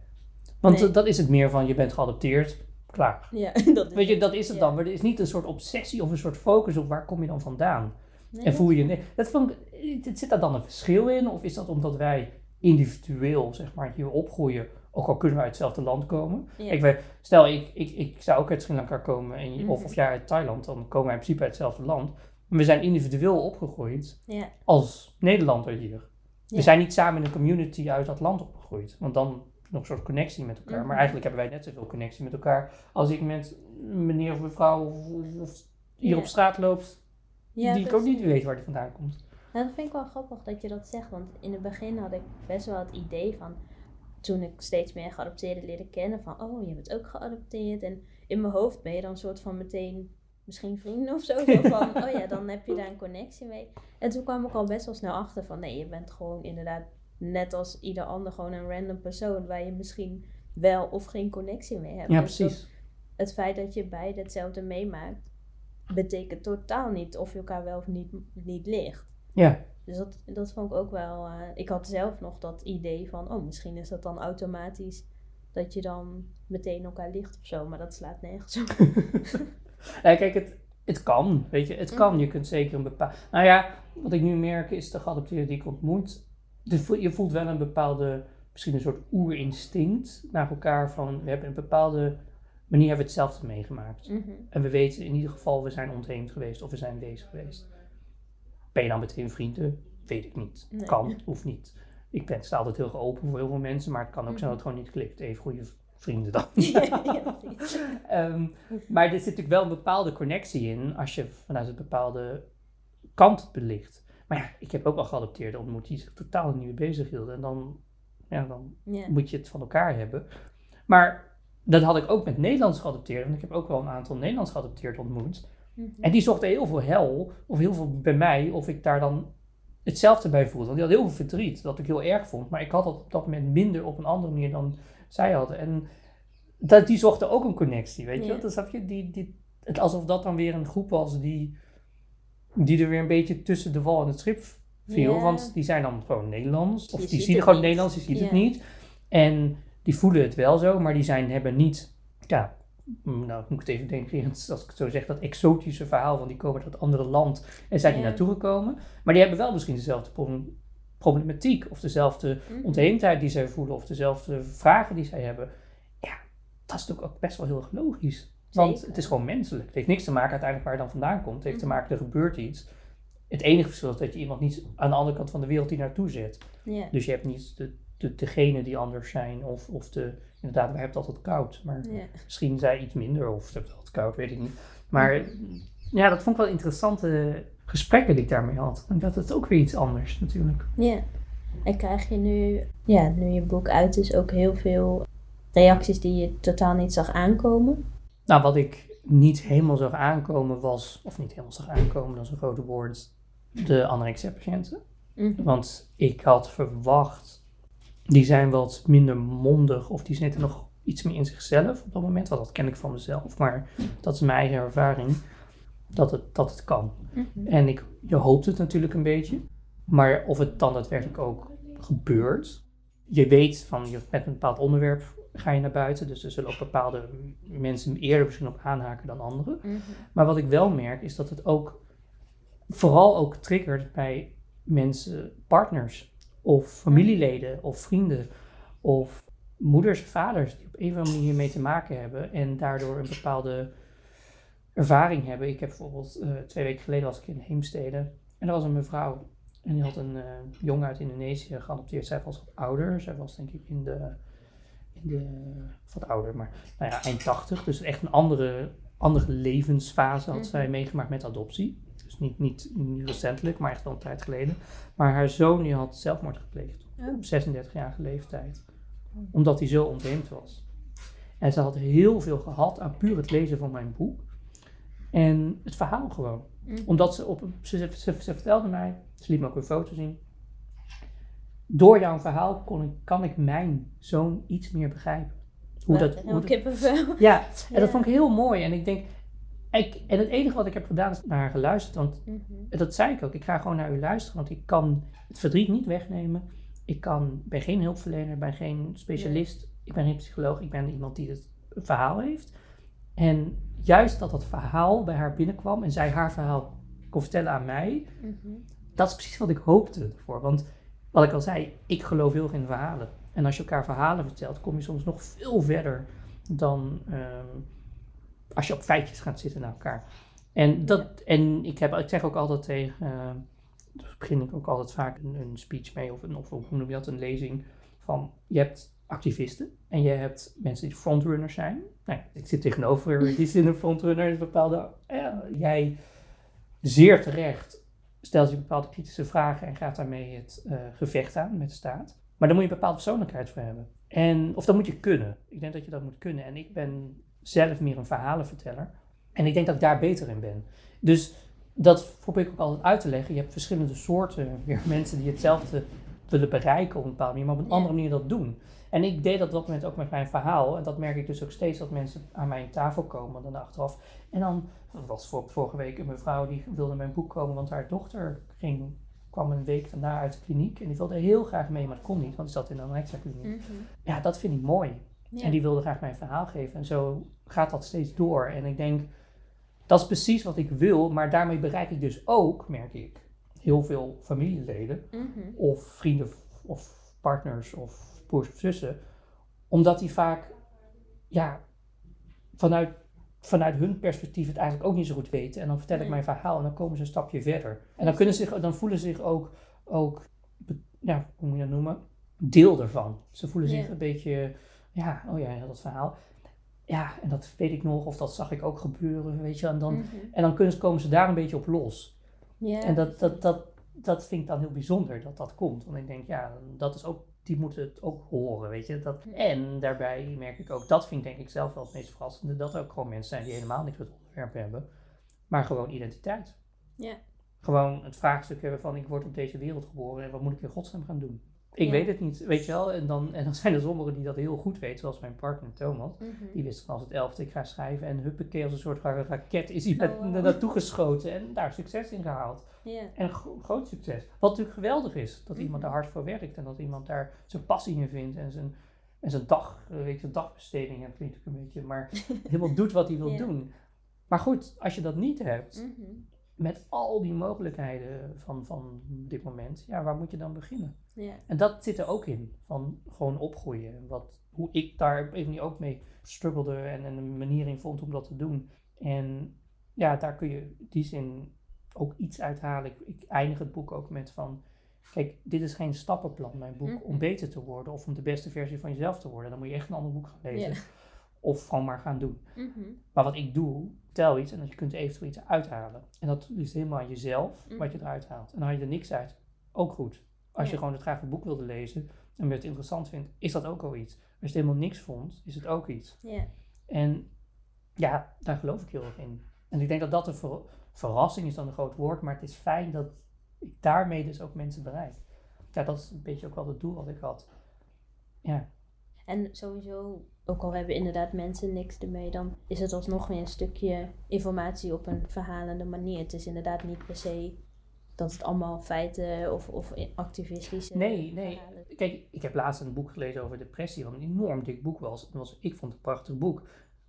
Want Nee. eh, dat is het meer van je bent geadopteerd, klaar. Ja, dat is Weet je, dat is het Ja. dan. Maar er is niet een soort obsessie of een soort focus op waar kom je dan vandaan. Nee, En voel je, nee, dat vond ik, zit daar dan een verschil in? Of is dat omdat wij individueel, zeg maar, hier opgroeien, ook al kunnen we uit hetzelfde land komen? Ja. Ik weet, stel, ik, ik, ik zou ook uit Sri Lanka komen, en, of, Mhm. of jij uit Thailand, dan komen wij in principe uit hetzelfde land. Maar we zijn individueel opgegroeid Ja, als Nederlander hier. Ja. We zijn niet samen in een community uit dat land opgegroeid. Want dan nog een soort connectie met elkaar. Mhm. Maar eigenlijk hebben wij net zoveel connectie met elkaar als ik met meneer of mevrouw of, hier op straat loopt, Ja, die ik ook niet weet waar die vandaan komt. Nou, dat vind ik wel grappig dat je dat zegt, want in het begin had ik best wel het idee van, toen ik steeds meer geadopteerden leerde kennen, van oh, je bent ook geadopteerd. En in mijn hoofd ben je dan een soort van meteen misschien vrienden of zo. Zo van, oh ja, dan heb je daar een connectie mee. En toen kwam ik al best wel snel achter van, nee, je bent gewoon inderdaad net als ieder ander gewoon een random persoon waar je misschien wel of geen connectie mee hebt. Ja, Dus precies. het feit dat je beide hetzelfde meemaakt, betekent totaal niet of je elkaar wel of niet, niet ligt. Ja, Dus dat, dat vond ik ook wel. eh, ik had zelf nog dat idee van, oh, misschien is dat dan automatisch dat je dan meteen elkaar ligt of zo, maar dat slaat nergens op. Ja, kijk, het, het kan, weet je, het kan. Mhm. Je kunt zeker een bepaald... Nou ja, wat ik nu merk is de geadopteerden die ik ontmoet, je voelt wel een bepaalde, misschien een soort oerinstinct naar elkaar van, we hebben een bepaalde manier hebben we hetzelfde meegemaakt. Mhm. En we weten in ieder geval, we zijn ontheemd geweest of we zijn bezig geweest. Ben je dan meteen vrienden? Weet ik niet. Nee. Kan of niet. Ik ben sta altijd heel open voor heel veel mensen, maar het kan ook zijn Mhm. dat het gewoon niet klikt. Even goede vrienden dan. Ehm, maar er zit natuurlijk wel een bepaalde connectie in als je vanuit een bepaalde kant belicht. Maar ja, ik heb ook al geadopteerden ontmoet die zich totaal niet mee bezig hielden. En dan, ja, dan moet je het van elkaar hebben. Maar dat had ik ook met Nederlands geadopteerden. Want ik heb ook wel een aantal Nederlands geadopteerden ontmoet. Mhm. En die zochten heel veel hel, of heel veel bij mij, of ik daar dan hetzelfde bij voelde. Want die had heel veel verdriet, dat ik heel erg vond. Maar ik had dat op dat moment minder op een andere manier dan zij hadden. En dat, die zochten ook een connectie, weet je? Dus snap je, die, die, het, alsof dat dan weer een groep was die, die er weer een beetje tussen de wal en het schip viel. Ja. Want die zijn dan gewoon Nederlands, of die zien het gewoon niet. Nederlands, die ziet het niet. En die voelen het wel zo, maar die zijn, hebben niet, ja, mm, nou moet ik het even denken, als ik het zo zeg, dat exotische verhaal van die komen uit dat andere land en zijn Ja. naartoe gekomen. Maar die hebben wel misschien dezelfde pro- problematiek of dezelfde Mhm. ontheemdheid die zij voelen of dezelfde vragen die zij hebben. Ja, dat is natuurlijk ook best wel heel erg logisch. Want Zeker. het is gewoon menselijk. Het heeft niks te maken uiteindelijk waar je dan vandaan komt. Het heeft te Mhm. maken, er gebeurt iets. Het enige verschil is dat je iemand niet aan de andere kant van de wereld die naartoe. Ja. Dus je hebt niet de, de, degene die anders zijn of, of de, inderdaad, wij hebben het altijd koud. Maar misschien zij iets minder of ze hebben het altijd koud, weet ik niet. Maar ja, dat vond ik wel interessante gesprekken die ik daarmee had. En dat het ook weer iets anders natuurlijk. ja. En krijg je nu, ja, nu je boek uit is, ook heel veel reacties die je totaal niet zag aankomen? Nou, wat ik niet helemaal zag aankomen was, of niet helemaal zag aankomen, dat is een grote woord, de anorexia-patiënten. Mhm. Want ik had verwacht, die zijn wat minder mondig of die zitten nog iets meer in zichzelf op dat moment. Want dat ken ik van mezelf, maar dat is mijn eigen ervaring, dat het, dat het kan. Mhm. En ik, je hoopt het natuurlijk een beetje, maar of het dan daadwerkelijk ook gebeurt. Je weet van, je, met een bepaald onderwerp ga je naar buiten, dus er zullen ook bepaalde mensen eerder misschien op aanhaken dan anderen. Mhm. Maar wat ik wel merk is dat het ook vooral ook triggert bij mensen, partners of familieleden of vrienden of moeders vaders die op een of andere manier hiermee te maken hebben en daardoor een bepaalde ervaring hebben. Ik heb bijvoorbeeld eh, twee weken geleden was ik in Heemstede en er was een mevrouw en die had een eh, jongen uit Indonesië geadopteerd. Zij was wat ouder, zij was denk ik in de, in de wat ouder, maar nou ja, eind 80. Dus echt een andere, andere levensfase had Mhm. zij meegemaakt met adoptie. Dus niet, niet, niet recentelijk, maar echt wel een tijd geleden. Maar haar zoon die had zelfmoord gepleegd op 36-jarige leeftijd. Oh. Omdat hij zo ontheemd was. En ze had heel veel gehad aan puur het lezen van mijn boek. En het verhaal gewoon. Mhm. Omdat ze op ze, ze, ze vertelde mij, ze liet me ook een foto zien. Door jouw verhaal kon ik, kan ik mijn zoon iets meer begrijpen. Hoe dat, hoe dat- kippenvel. ja, en dat vond ik heel mooi. En ik denk, ik, en het enige wat ik heb gedaan is naar haar geluisterd. Want Mhm. dat zei ik ook, ik ga gewoon naar u luisteren. Want ik kan het verdriet niet wegnemen. Ik kan, ben geen hulpverlener, ben geen specialist. Ik ben geen psycholoog. Ik ben iemand die het verhaal heeft. En juist dat dat verhaal bij haar binnenkwam en zij haar verhaal kon vertellen aan mij, Mhm. dat is precies wat ik hoopte ervoor. Want wat ik al zei, ik geloof heel in verhalen. En als je elkaar verhalen vertelt, kom je soms nog veel verder dan ehm, als je op feitjes gaat zitten naar elkaar. En, dat, en ik, heb, ik zeg ook altijd tegen, uh, dus begin ik ook altijd vaak een, een speech mee, of, een, of hoe noem je dat, een lezing van je hebt activisten en je hebt mensen die frontrunners zijn. Nou, ik zit tegenover die zin een frontrunner, een bepaalde, ja, jij zeer terecht stelt je bepaalde kritische vragen en gaat daarmee het uh, gevecht aan met de staat. Maar daar moet je een bepaalde persoonlijkheid voor hebben. En, of dat moet je kunnen. Ik denk dat je dat moet kunnen. En ik ben zelf meer een verhalenverteller. En ik denk dat ik daar beter in ben. Dus dat probeer ik ook altijd uit te leggen. Je hebt verschillende soorten weer mensen die hetzelfde willen bereiken op een bepaalde manier, maar op een andere manier dat doen. En ik deed dat op dat moment ook met mijn verhaal. En dat merk ik dus ook steeds dat mensen aan mijn tafel komen dan achteraf. En dan was voor, vorige week een mevrouw die wilde mijn boek komen, want haar dochter ging, kwam een week daarna uit de kliniek. En die wilde heel graag mee, maar dat kon niet, want die zat in een anorexia kliniek. Mhm. Ja, dat vind ik mooi. En die wilde graag mijn verhaal geven. En zo gaat dat steeds door. En ik denk, dat is precies wat ik wil, maar daarmee bereik ik dus ook, merk ik, heel veel familieleden mhm. of vrienden of partners of broers of zussen, omdat die vaak ja, vanuit, vanuit hun perspectief het eigenlijk ook niet zo goed weten. En dan vertel ik mijn verhaal en dan komen ze een stapje verder. En dan, kunnen ze zich, dan voelen ze zich ook, ook ja, hoe moet je dat noemen, deel ervan. Ze voelen zich een beetje, ja, oh ja, dat verhaal ja, en dat weet ik nog, of dat zag ik ook gebeuren, weet je. En dan, mhm. en dan kunnen, komen ze daar een beetje op los. En dat, dat, dat, dat vind ik dan heel bijzonder dat dat komt. Want ik denk, ja, dat is ook, die moeten het ook horen, weet je. Dat, en daarbij merk ik ook, dat vind ik denk ik zelf wel het meest verrassende, dat er ook gewoon mensen zijn die helemaal niks met het onderwerp hebben, maar gewoon identiteit. Ja. Gewoon het vraagstuk hebben van, ik word op deze wereld geboren en wat moet ik in godsnaam gaan doen? Ik weet het niet, weet je wel. En dan, en dan zijn er sommigen die dat heel goed weten, zoals mijn partner Thomas. Mhm. Die wist vanaf het elfde, ik ga schrijven. En huppakee, als een soort raket is hij oh, wow. naartoe geschoten en daar succes in gehaald. En groot succes. Wat natuurlijk geweldig is, dat iemand daar mhm. hard voor werkt. En dat iemand daar zijn passie in vindt en zijn, en zijn dag, eh, weet je, dagbesteding, dat klinkt een beetje, maar helemaal doet wat hij wil doen. Maar goed, als je dat niet hebt, mhm met al die mogelijkheden van, van dit moment, ja, waar moet je dan beginnen? Ja. En dat zit er ook in, van gewoon opgroeien. Wat, hoe ik daar even ook mee struggelde en, en een manier in vond om dat te doen. En ja, daar kun je die zin ook iets uithalen. Ik, ik eindig het boek ook met van, kijk, dit is geen stappenplan, mijn boek, om beter te worden of om de beste versie van jezelf te worden. Dan moet je echt een ander boek gaan lezen. Of gewoon maar gaan doen. Mhm. Maar wat ik doe, tel iets en je kunt eventueel iets uithalen. En dat is helemaal aan jezelf wat je eruit haalt. En haal je er niks uit, ook goed. Als je gewoon het graag een boek wilde lezen en je het interessant vindt, is dat ook al iets. Als je het helemaal niks vond, is het ook iets. En ja, daar geloof ik heel erg in. En ik denk dat dat een ver verrassing is dan een groot woord, maar het is fijn dat ik daarmee dus ook mensen bereik. Ja, dat is een beetje ook wel het doel wat ik had. Ja. En sowieso ook al hebben inderdaad mensen niks ermee, dan is het alsnog weer een stukje informatie op een verhalende manier. Het is inderdaad niet per se dat het allemaal feiten of, of activistische. Nee, nee. Kijk, ik heb laatst een boek gelezen over depressie, wat een enorm dik boek was. was ik vond het een prachtig boek.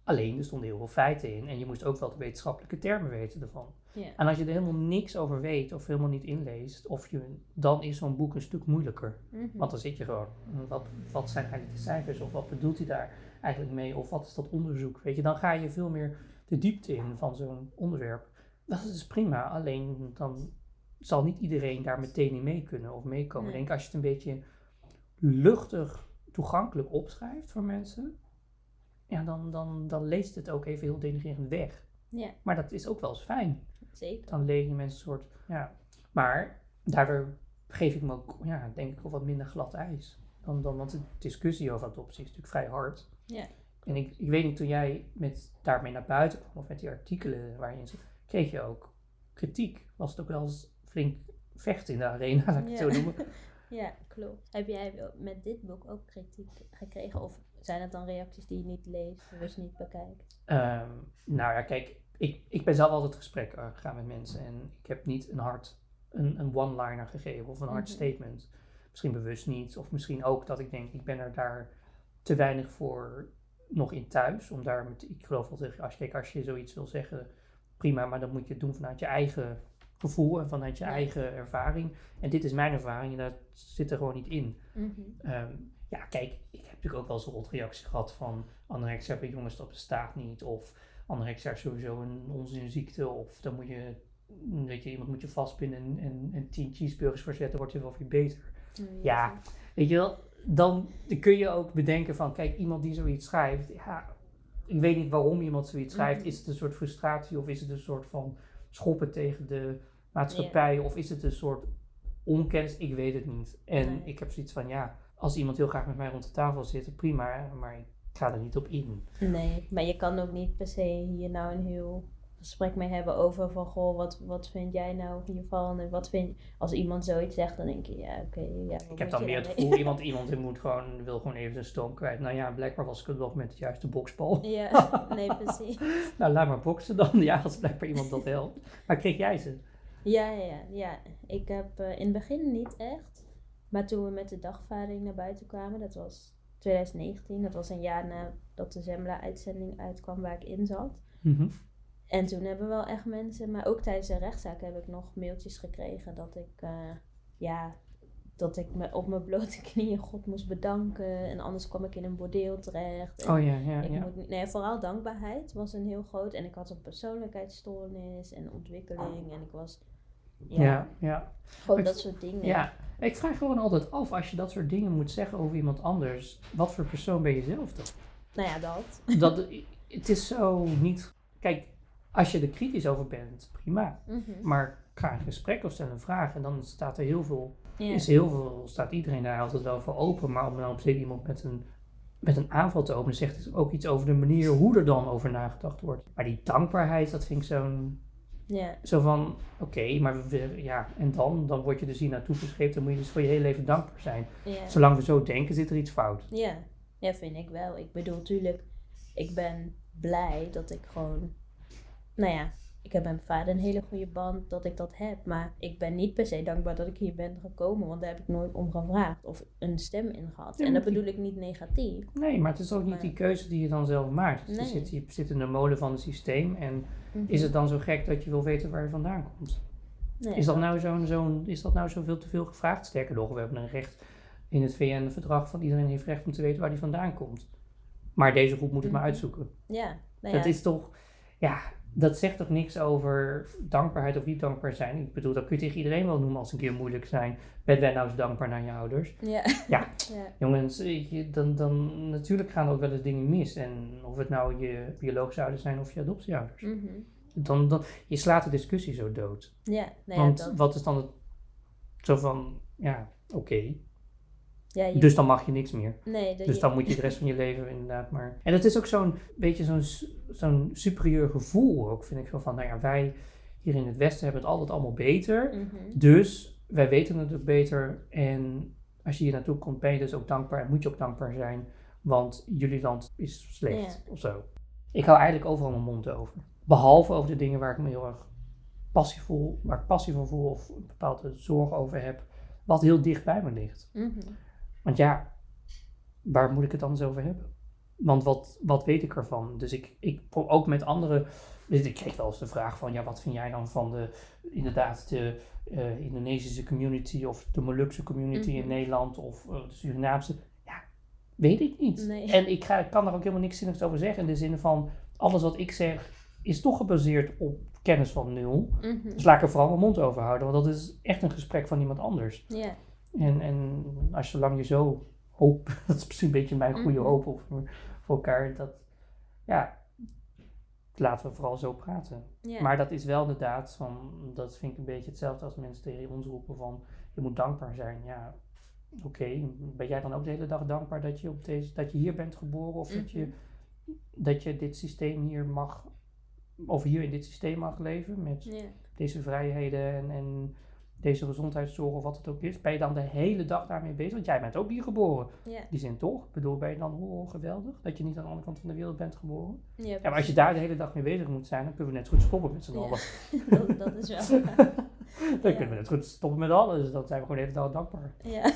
Alleen er stonden heel veel feiten in en je moest ook wel de wetenschappelijke termen weten ervan. En als je er helemaal niks over weet of helemaal niet inleest, of je, dan is zo'n boek een stuk moeilijker. Mhm. Want dan zit je gewoon, wat, wat zijn eigenlijk de cijfers of wat bedoelt hij daar eigenlijk mee of wat is dat onderzoek? Weet je, dan ga je veel meer de diepte in van zo'n onderwerp. Dat is prima, alleen dan zal niet iedereen daar meteen in mee kunnen of meekomen. Ik denk als je het een beetje luchtig toegankelijk opschrijft voor mensen, ja, dan, dan, dan leest het ook even heel denigrerend weg. Ja. Maar dat is ook wel eens fijn. Zeker. Dan lezen mensen een soort, ja. Maar daardoor geef ik me ook, ja, denk ik, wat minder glad ijs. Dan, dan, want de discussie over adoptie is natuurlijk vrij hard. Ja. En ik, ik weet niet, toen jij met, daarmee naar buiten kwam, of met die artikelen waarin zit, kreeg je ook kritiek. Was het ook wel eens flink vechten in de arena, laat ik het zo noemen. ja, klopt. Heb jij met dit boek ook kritiek gekregen? Of zijn het dan reacties die je niet leest, dus niet bekijkt? Um, nou ja, kijk, ik, ik ben zelf altijd gesprek gegaan met mensen en ik heb niet een hard, een, een one-liner gegeven of een hard mhm. statement. Misschien bewust niet, of misschien ook dat ik denk, ik ben er daar te weinig voor nog in thuis. Om daar met, ik geloof wel tegen, als je, kijk, als je zoiets wil zeggen, prima, maar dan moet je het doen vanuit je eigen gevoel en vanuit je eigen ervaring. En dit is mijn ervaring en dat zit er gewoon niet in. Ehm, ja, kijk, ik heb natuurlijk ook wel eens een reactie gehad van anorexia bij jongens, dat bestaat niet. Of anorexia is sowieso een onzinziekte. Of dan moet je, weet je, iemand moet je vastpinnen en, en, en tien cheeseburgers verzetten, wordt je wel weer beter. ja, weet je wel, dan kun je ook bedenken van, kijk, iemand die zoiets schrijft, ja, ik weet niet waarom iemand zoiets schrijft. Mhm. Is het een soort frustratie of is het een soort van schoppen tegen de maatschappij of is het een soort onkennis? Ik weet het niet. En Nee. ik heb zoiets van, ja, als iemand heel graag met mij rond de tafel zit, prima, maar ik ga er niet op in. Nee, maar je kan ook niet per se hier nou een heel gesprek mee hebben over van goh, wat, wat vind jij nou hiervan en wat vind als iemand zoiets zegt, dan denk je ja, oké, ja. Ik heb dan meer het gevoel, iemand, iemand moet gewoon, wil gewoon even zijn stoom kwijt. Nou ja, blijkbaar was ik het nog met de juiste boksbal. Ja, nee, precies. Nou, laat maar boksen dan. Ja, als blijkbaar iemand dat helpt. Maar kreeg jij ze? Ja, ja, ja, ja. Ik heb eh, in het begin niet echt, maar toen we met de dagvaarding naar buiten kwamen, dat was 2019, dat was een jaar nadat de Zembla-uitzending uitkwam waar ik in zat. Mhm. En toen hebben wel echt mensen, maar ook tijdens de rechtszaak heb ik nog mailtjes gekregen dat ik, eh, ja, dat ik me op mijn blote knieën God moest bedanken. En anders kwam ik in een bordeel terecht. En Oh ja, ja, ik ja. moet, nee, vooral dankbaarheid was een heel groot. En ik had een persoonlijkheidsstoornis en ontwikkeling. En ik was, ja, Ja, ja. gewoon Ik- dat soort dingen. Ja, ik vraag gewoon altijd af als je dat soort dingen moet zeggen over iemand anders. Wat voor persoon ben je zelf dan? Nou ja, dat. Dat, het is zo niet. Kijk, als je er kritisch over bent, prima. Mhm. Maar ga een gesprek of stel een vraag en dan staat er heel veel. Is heel veel staat iedereen daar altijd wel voor open. Maar om dan op zich iemand met een, met een aanval te openen, zegt het ook iets over de manier hoe er dan over nagedacht wordt. Maar die dankbaarheid, dat vind ik zo'n. Ja, Zo van, oké, maar we, ja, en dan? Dan word je dus hier naartoe geschreven, dan moet je dus voor je hele leven dankbaar zijn. ja. Zolang we zo denken, zit er iets fout. Ja, ja, vind ik wel. Ik bedoel, tuurlijk, ik ben blij dat ik gewoon, nou ja, ik heb met mijn vader een hele goede band dat ik dat heb. Maar ik ben niet per se dankbaar dat ik hier ben gekomen, want daar heb ik nooit om gevraagd of een stem in gehad. Ja, en dat maar die- bedoel ik niet negatief. Nee, maar het is ook niet Maar- die keuze die je dan zelf maakt. Dus Nee. Je, zit, je zit in de molen van het systeem en Mhm. is het dan zo gek dat je wil weten waar je vandaan komt? Nee, Is dat nou zo'n, zo'n, is dat nou zoveel te veel gevraagd? Sterker nog, we hebben een recht in het VN-verdrag van iedereen heeft recht om te weten waar die vandaan komt. Maar deze groep moet het maar Mhm. uitzoeken. Ja, nou Dat ja. is toch, ja, dat zegt toch niks over dankbaarheid of niet dankbaar zijn. Ik bedoel, dat kun je tegen iedereen wel noemen als het een keer moeilijk zijn. Ben jij nou eens dankbaar naar je ouders? Ja. Ja. ja. Jongens, dan, dan natuurlijk gaan er ook wel eens dingen mis. En of het nou je biologische ouders zijn of je adoptieouders. Mhm. Dan, dan, je slaat de discussie zo dood. Ja, nou ja, Want dat. wat is dan het, zo van, ja, oké, Ja, je, dus dan mag je niks meer. nee, Dus je- dan moet je de rest van je leven inderdaad maar... En het is ook zo'n beetje zo'n zo'n superieur gevoel ook, vind ik. Zo van, nou ja, wij hier in het Westen hebben het altijd allemaal beter. Mhm. Dus wij weten het ook beter. En als je hier naartoe komt, ben je dus ook dankbaar. En moet je ook dankbaar zijn. Want jullie land is slecht of zo. Ik hou eigenlijk overal mijn mond over. Behalve over de dingen waar ik me heel erg passie voel, waar ik passie voor voel of een bepaalde zorg over heb. Wat heel dicht bij me ligt. Mhm. Want ja, waar moet ik het anders over hebben? Want wat, wat weet ik ervan? Dus ik, ik ook met anderen. dus Ik kreeg wel eens de vraag van, ja, wat vind jij dan van de, inderdaad, de eh, Indonesische community of de Molukse community in Mhm. Nederland of eh, de Surinaamse? Ja, weet ik niet. Nee. En ik, ga, ik kan daar ook helemaal niks zinnigs over zeggen. In de zin van, alles wat ik zeg is toch gebaseerd op kennis van nul. Mhm. Dus laat ik er vooral mijn mond over houden, want dat is echt een gesprek van iemand anders. Ja. En, en als zolang je zo hoopt, dat is misschien een beetje mijn goede Mhm. hoop voor, voor elkaar, dat ja, laten we vooral zo praten. Maar dat is wel inderdaad, van, dat vind ik een beetje hetzelfde als mensen tegen ons roepen van, je moet dankbaar zijn. Ja, oké, ben jij dan ook de hele dag dankbaar dat je, op deze, dat je hier bent geboren of dat, je, Mhm. dat je dit systeem hier mag, of hier in dit systeem mag leven met deze vrijheden en, en deze gezondheidszorg of wat het ook is, ben je dan de hele dag daarmee bezig? Want jij bent ook hier geboren. Ja. Die zin toch? Ik bedoel, ben je dan oh, geweldig dat je niet aan de andere kant van de wereld bent geboren? Ja, Ja, maar als je daar de hele dag mee bezig moet zijn, dan kunnen we net goed stoppen met z'n Ja. allen. dat, dat is wel. Dan kunnen we net goed stoppen met alles. Dan zijn we gewoon de hele dag dankbaar. Ja.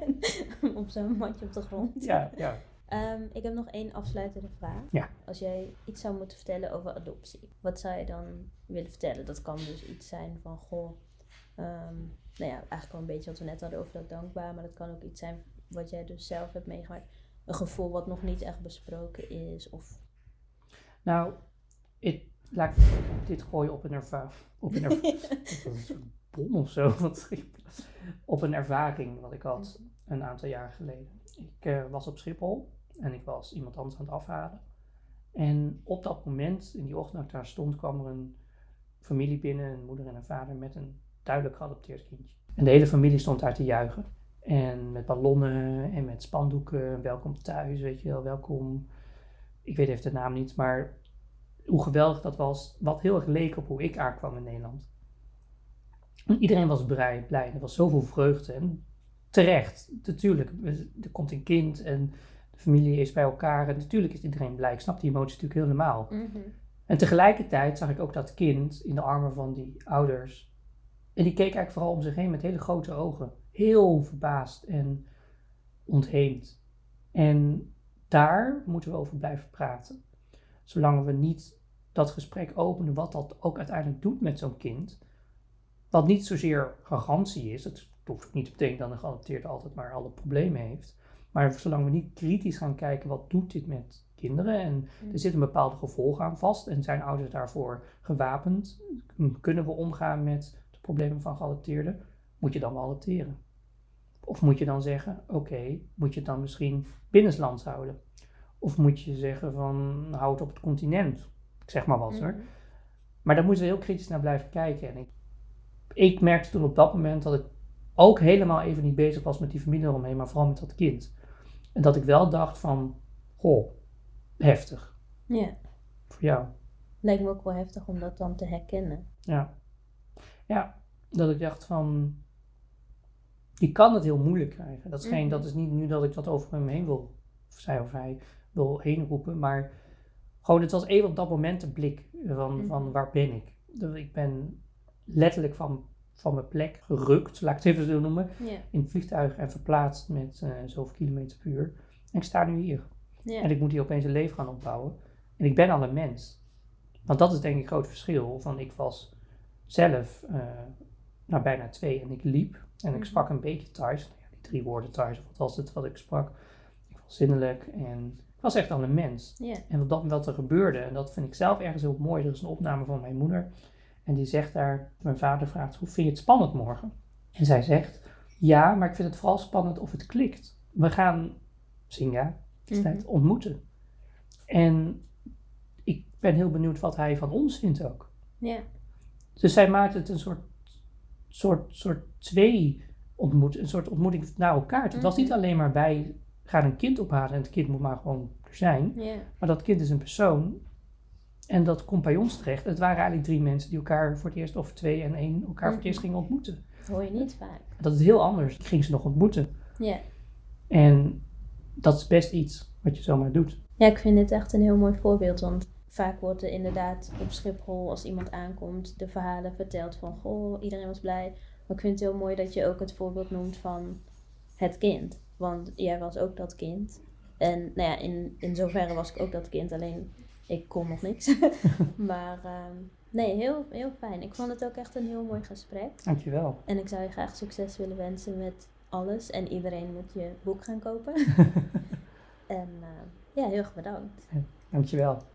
op zo'n matje op de grond. Ja, ja. Ehm, ik heb nog één afsluitende vraag. Ja. Als jij iets zou moeten vertellen over adoptie, wat zou je dan willen vertellen? Dat kan dus iets zijn van, goh, ehm, nou ja, eigenlijk wel een beetje wat we net hadden over dat dankbaar, maar dat kan ook iets zijn wat jij dus zelf hebt meegemaakt. Een gevoel wat nog niet echt besproken is, of... Nou, ik, laat ik dit gooien op een ervaring. Op een ervaring. bom of zo. Wat- op een ervaring wat ik had. een aantal jaren geleden. Ik eh, was op Schiphol en ik was iemand anders aan het afhalen. En op dat moment, in die ochtend dat ik daar stond, kwam er een familie binnen, een moeder en een vader, met een duidelijk geadopteerd kindje. En de hele familie stond daar te juichen. En met ballonnen en met spandoeken, welkom thuis, weet je wel, welkom. Ik weet even de naam niet, maar hoe geweldig dat was, wat heel erg leek op hoe ik aankwam in Nederland. En iedereen was blij, blij, er was zoveel vreugde. En terecht, natuurlijk, er komt een kind en de familie is bij elkaar. En natuurlijk is iedereen blij, ik snap die emotie natuurlijk helemaal. Mhm. En tegelijkertijd zag ik ook dat kind in de armen van die ouders. En die keek eigenlijk vooral om zich heen met hele grote ogen. Heel verbaasd en ontheemd. En daar moeten we over blijven praten. Zolang we niet dat gesprek openen, wat dat ook uiteindelijk doet met zo'n kind. Wat niet zozeer garantie is. Het hoeft niet te betekenen dat een geadopteerde altijd maar alle problemen heeft. Maar zolang we niet kritisch gaan kijken, wat doet dit met kinderen? En er zit een bepaalde gevolg aan vast. En zijn ouders daarvoor gewapend? Kunnen we omgaan met problemen van geadopteerden? Moet je dan wel adopteren? Of moet je dan zeggen, oké, moet je het dan misschien binnenlands houden? Of moet je zeggen van, hou het op het continent? Ik zeg maar wat hoor. Mhm. Maar daar moeten we heel kritisch naar blijven kijken. En ik, ik merkte toen op dat moment dat ik ook helemaal even niet bezig was met die familie eromheen, maar vooral met dat kind. En dat ik wel dacht van, goh, heftig. Ja, Voor jou. lijkt me ook wel heftig om dat dan te herkennen. Ja. Ja, dat ik dacht van, die kan het heel moeilijk krijgen. Dat is, geen, Mhm. dat is niet nu dat ik dat over hem heen wil, of zij of hij wil heen roepen, maar gewoon, het was even op dat moment een blik van, Mhm. van waar ben ik? Ik ben letterlijk van, van mijn plek gerukt, laat ik het even zo noemen, in het vliegtuig en verplaatst met eh, zoveel kilometer per uur. En ik sta nu hier. En ik moet hier opeens een leven gaan opbouwen. En ik ben al een mens. Want dat is denk ik het grote verschil. Van ik was zelf nou, bijna twee en ik liep. En ik Mhm. sprak een beetje Thais. Nou ja, die drie woorden Thais, of wat was het wat ik sprak. Ik was zinnelijk en ik was echt al een mens. En wat, dat, wat er gebeurde, en dat vind ik zelf ergens heel mooi. Er is een opname van mijn moeder. En die zegt daar, mijn vader vraagt, hoe vind je het spannend morgen? En zij zegt, ja, maar ik vind het vooral spannend of het klikt. We gaan Singa Mhm. ontmoeten. En ik ben heel benieuwd wat hij van ons vindt ook. Ja, Dus zij maakt het een soort, soort, soort twee ontmoet, een soort ontmoeting naar elkaar. Het was niet Mhm. alleen maar wij gaan een kind ophalen en het kind moet maar gewoon er zijn. Maar dat kind is een persoon en dat komt bij ons terecht. Het waren eigenlijk drie mensen die elkaar voor het eerst, of twee en één, elkaar voor het Mhm. eerst gingen ontmoeten. Hoor je niet vaak. Dat is heel anders. Ik ging ze nog ontmoeten. Ja. En dat is best iets wat je zomaar doet. Ja, ik vind dit echt een heel mooi voorbeeld. Want vaak wordt er inderdaad op Schiphol, als iemand aankomt, de verhalen verteld van goh, iedereen was blij. Maar ik vind het heel mooi dat je ook het voorbeeld noemt van het kind. Want jij was ook dat kind. En nou ja, in, in zoverre was ik ook dat kind, alleen ik kon nog niks. maar ehm, nee, heel, heel fijn. Ik vond het ook echt een heel mooi gesprek. Dankjewel. En ik zou je graag succes willen wensen met alles. En iedereen moet je boek gaan kopen. en eh, ja, heel erg bedankt. Dankjewel.